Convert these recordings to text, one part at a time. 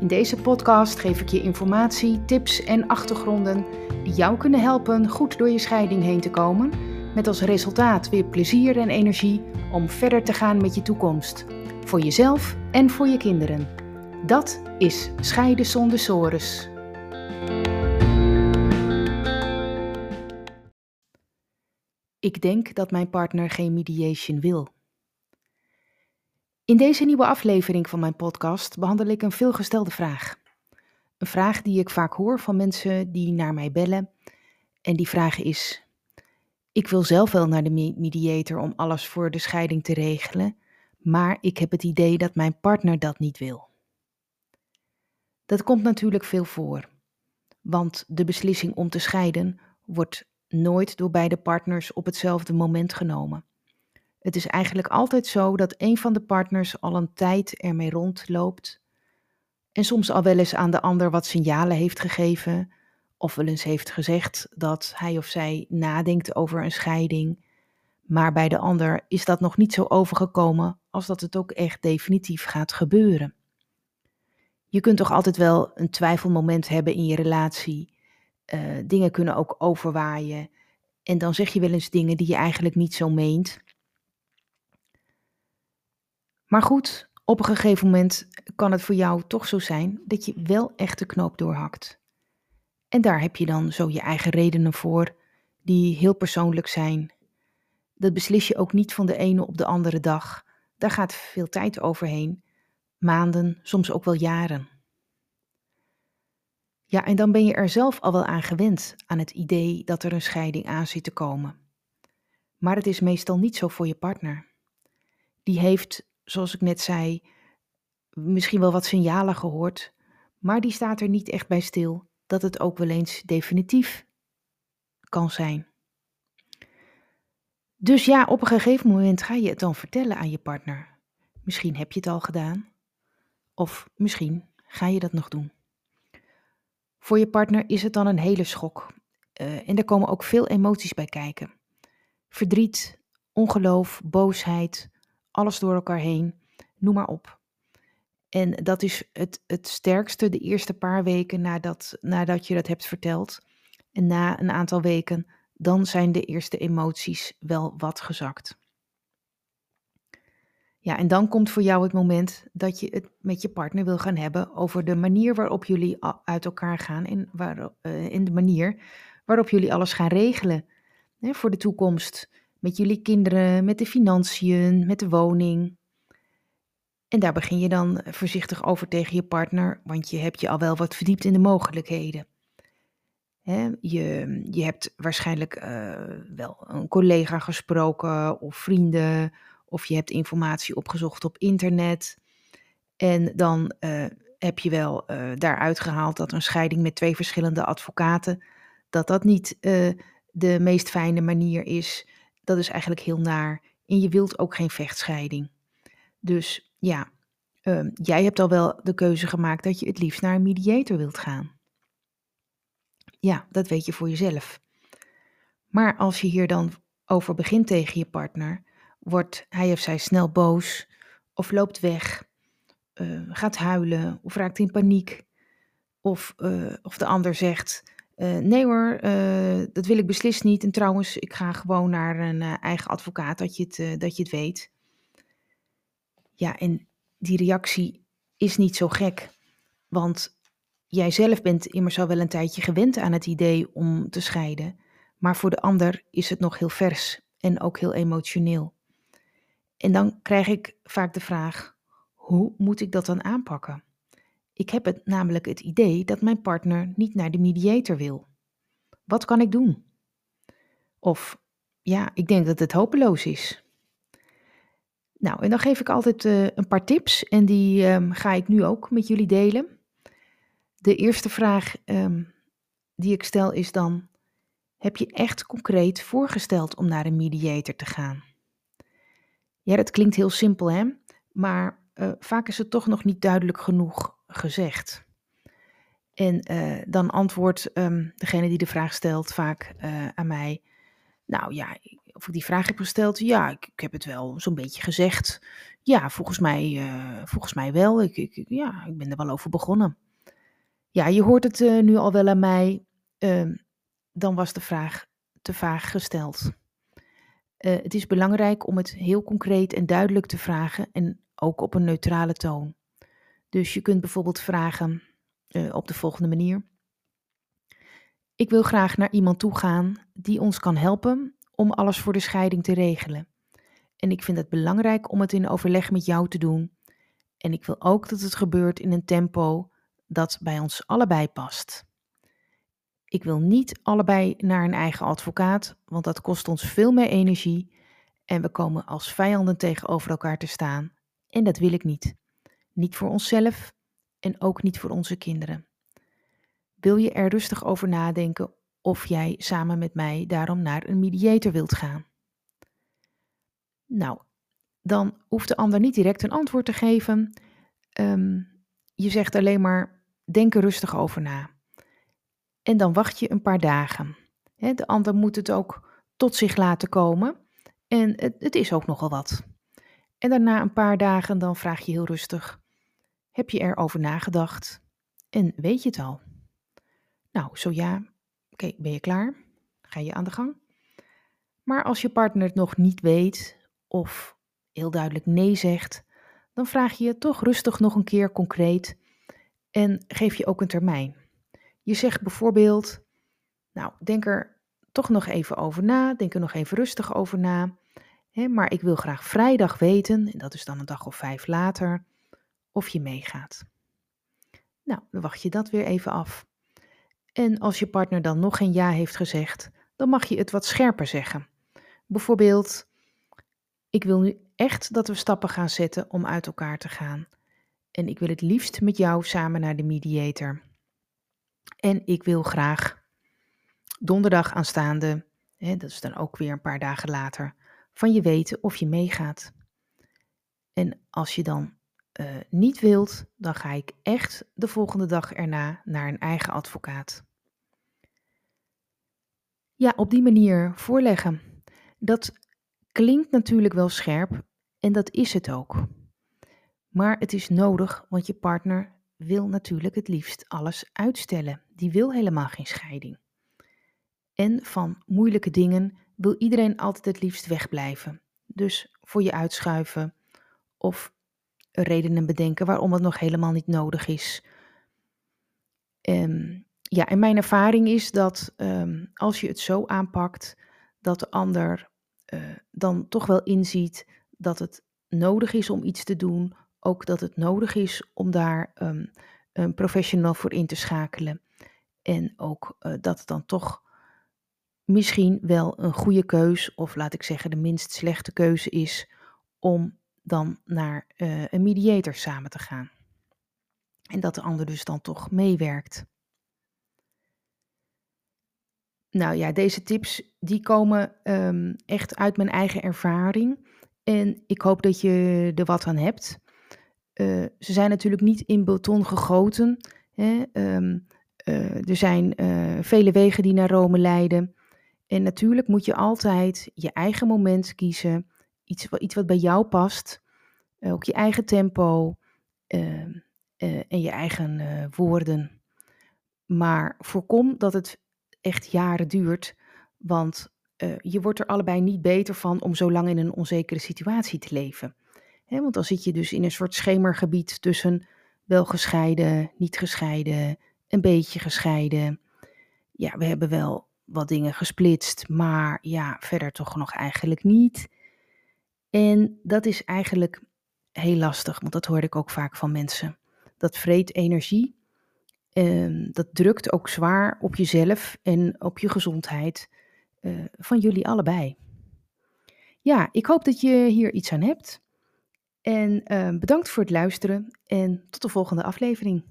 In deze podcast geef ik je informatie, tips en achtergronden die jou kunnen helpen goed door je scheiding heen te komen, met als resultaat weer plezier en energie om verder te gaan met je toekomst, voor jezelf en voor je kinderen. Dat is Scheiden zonder sores. Ik denk dat mijn partner geen mediation wil. In deze nieuwe aflevering van mijn podcast behandel ik een veelgestelde vraag. Een vraag die ik vaak hoor van mensen die naar mij bellen. En die vraag is: Ik wil zelf wel naar de mediator om alles voor de scheiding te regelen, maar ik heb het idee dat mijn partner dat niet wil. Dat komt natuurlijk veel voor, want de beslissing om te scheiden wordt nooit door beide partners op hetzelfde moment genomen. Het is eigenlijk altijd zo dat een van de partners al een tijd ermee rondloopt en soms al wel eens aan de ander wat signalen heeft gegeven of wel eens heeft gezegd dat hij of zij nadenkt over een scheiding, maar bij de ander is dat nog niet zo overgekomen als dat het ook echt definitief gaat gebeuren. Je kunt toch altijd wel een twijfelmoment hebben in je relatie. Uh, dingen kunnen ook overwaaien. En dan zeg je wel eens dingen die je eigenlijk niet zo meent. Maar goed, op een gegeven moment kan het voor jou toch zo zijn dat je wel echt de knoop doorhakt. En daar heb je dan zo je eigen redenen voor, die heel persoonlijk zijn. Dat beslis je ook niet van de ene op de andere dag. Daar gaat veel tijd overheen, maanden, soms ook wel jaren. Ja, en dan ben je er zelf al wel aan gewend, aan het idee dat er een scheiding aan zit te komen. Maar het is meestal niet zo voor je partner. Die heeft zoals ik net zei, misschien wel wat signalen gehoord, maar die staat er niet echt bij stil dat het ook wel eens definitief kan zijn. Dus ja, op een gegeven moment ga je het dan vertellen aan je partner. Misschien heb je het al gedaan, of misschien ga je dat nog doen. Voor je partner is het dan een hele schok. Uh, en er komen ook veel emoties bij kijken: verdriet, ongeloof, boosheid, alles door elkaar heen, noem maar op. En dat is het, het sterkste de eerste paar weken nadat, nadat je dat hebt verteld. En na een aantal weken, dan zijn de eerste emoties wel wat gezakt. Ja, en dan komt voor jou het moment dat je het met je partner wil gaan hebben over de manier waarop jullie uit elkaar gaan en waar, uh, de manier waarop jullie alles gaan regelen hè, voor de toekomst. Met jullie kinderen, met de financiën, met de woning. En daar begin je dan voorzichtig over tegen je partner, want je hebt je al wel wat verdiept in de mogelijkheden. je, je hebt waarschijnlijk uh, wel een collega gesproken of vrienden, of je hebt informatie opgezocht op internet. En dan uh, heb je wel uh, daaruit gehaald dat een scheiding met twee verschillende advocaten, dat dat niet de meest fijne manier is dat is eigenlijk heel naar. En je wilt ook geen vechtscheiding. Dus ja, uh, jij hebt al wel de keuze gemaakt dat je het liefst naar een mediator wilt gaan. Ja, dat weet je voor jezelf. Maar als je hier dan over begint tegen je partner, wordt hij of zij snel boos of loopt weg, uh, gaat huilen of raakt in paniek. Of, uh, of de ander zegt: uh, nee hoor, uh, dat wil ik beslist niet. En trouwens, ik ga gewoon naar een uh, eigen advocaat, dat je, het, dat je het weet. Ja, en die reactie is niet zo gek. Want jij zelf bent immers al wel een tijdje gewend aan het idee om te scheiden. Maar voor de ander is het nog heel vers en ook heel emotioneel. En dan krijg ik vaak de vraag: hoe moet ik dat dan aanpakken? Ik heb het namelijk het idee dat mijn partner niet naar de mediator wil. Wat kan ik doen? Of ja, ik denk dat het hopeloos is. Nou, en dan geef ik altijd uh, een paar tips en die um, ga ik nu ook met jullie delen. De eerste vraag um, die ik stel is dan: heb je echt concreet voorgesteld om naar een mediator te gaan? Ja, dat klinkt heel simpel, hè? Maar uh, vaak is het toch nog niet duidelijk genoeg gezegd. En uh, dan antwoordt um, degene die de vraag stelt vaak uh, aan mij: Nou ja, of ik die vraag heb gesteld, ja, ik, ik heb het wel zo'n beetje gezegd. Ja, volgens mij, volgens mij wel. Ik, ik, ja, ik ben er wel over begonnen. Ja, je hoort het nu al wel aan mij. Ehm, dan was de vraag te vaag gesteld. Het is belangrijk om het heel concreet en duidelijk te vragen en ook op een neutrale toon. Dus je kunt bijvoorbeeld vragen uh, op de volgende manier. Ik wil graag naar iemand toe gaan die ons kan helpen om alles voor de scheiding te regelen. En ik vind het belangrijk om het in overleg met jou te doen. En ik wil ook dat het gebeurt in een tempo dat bij ons allebei past. Ik wil niet allebei naar een eigen advocaat, want dat kost ons veel meer energie en we komen als vijanden tegenover elkaar te staan. En dat wil ik niet. Niet voor onszelf en ook niet voor onze kinderen. Wil je er rustig over nadenken of jij samen met mij daarom naar een mediator wilt gaan? Nou, dan hoeft de ander niet direct een antwoord te geven. Um, je zegt alleen maar: denk er rustig over na. En dan wacht je een paar dagen. de ander moet het ook tot zich laten komen. En het, het is ook nogal wat. En daarna een paar dagen dan vraag je heel rustig: Heb je erover nagedacht? En weet je het al? Nou, zo ja, oké, ben je klaar? Ga je aan de gang? Maar als je partner het nog niet weet of heel duidelijk nee zegt, dan vraag je je toch rustig nog een keer concreet en geef je ook een termijn. Je zegt bijvoorbeeld, nou, denk er toch nog even over na, denk er nog even rustig over na. Hè, maar ik wil graag vrijdag weten, en dat is dan een dag of vijf later, of je meegaat. Nou, dan wacht je dat weer even af. En als je partner dan nog geen ja heeft gezegd, dan mag je het wat scherper zeggen. Bijvoorbeeld, ik wil nu echt dat we stappen gaan zetten om uit elkaar te gaan. En ik wil het liefst met jou samen naar de mediator. En ik wil graag donderdag aanstaande, hè, dat is dan ook weer een paar dagen later, van je weten of je meegaat. En als je dan uh, niet wilt, dan ga ik echt de volgende dag erna naar een eigen advocaat. Ja, op die manier voorleggen. Dat klinkt natuurlijk wel scherp en dat is het ook. Maar het is nodig, want je partner wil natuurlijk het liefst alles uitstellen. Die wil helemaal geen scheiding. En van moeilijke dingen wil iedereen altijd het liefst wegblijven. Dus voor je uitschuiven of redenen bedenken waarom het nog helemaal niet nodig is. Um, ja, en mijn ervaring is dat um, als je het zo aanpakt, dat de ander uh, dan toch wel inziet dat het nodig is om iets te doen, ook dat het nodig is om daar um, een professional voor in te schakelen. En ook uh, dat het dan toch misschien wel een goede keus, of laat ik zeggen de minst slechte keuze is, om dan naar uh, een mediator samen te gaan. En dat de ander dus dan toch meewerkt. Nou ja, deze tips die komen um, echt uit mijn eigen ervaring. En ik hoop dat je er wat aan hebt. Uh, ze zijn natuurlijk niet in beton gegoten. Hè? Um, uh, er zijn vele wegen die naar Rome leiden. En natuurlijk moet je altijd je eigen moment kiezen. Iets, iets wat bij jou past. ook je eigen tempo. Ehm, en je eigen woorden. Maar voorkom dat het echt jaren duurt. Want je wordt er allebei niet beter van om zo lang in een onzekere situatie te leven want dan zit je dus in een soort schemergebied tussen wel gescheiden, niet gescheiden, een beetje gescheiden. Ja, we hebben wel wat dingen gesplitst, maar ja, verder toch nog eigenlijk niet. En dat is eigenlijk heel lastig, want dat hoor ik ook vaak van mensen. Dat vreet energie, ehm, dat drukt ook zwaar op jezelf en op je gezondheid uh, van jullie allebei. Ja, ik hoop dat je hier iets aan hebt. En uh, bedankt voor het luisteren en tot de volgende aflevering.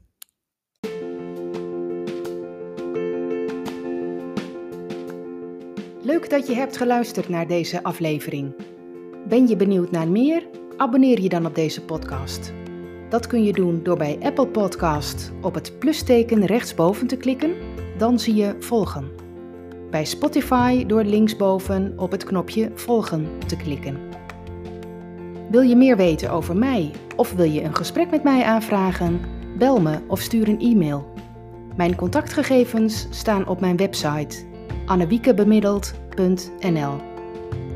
Leuk dat je hebt geluisterd naar deze aflevering. Ben je benieuwd naar meer? Abonneer je dan op deze podcast. Dat kun je doen door bij Apple Podcast op het plusteken rechtsboven te klikken, dan zie je volgen. Bij Spotify door linksboven op het knopje volgen te klikken. Wil je meer weten over mij of wil je een gesprek met mij aanvragen? Bel me of stuur een e-mail. Mijn contactgegevens staan op mijn website annewiekebemiddeld.nl.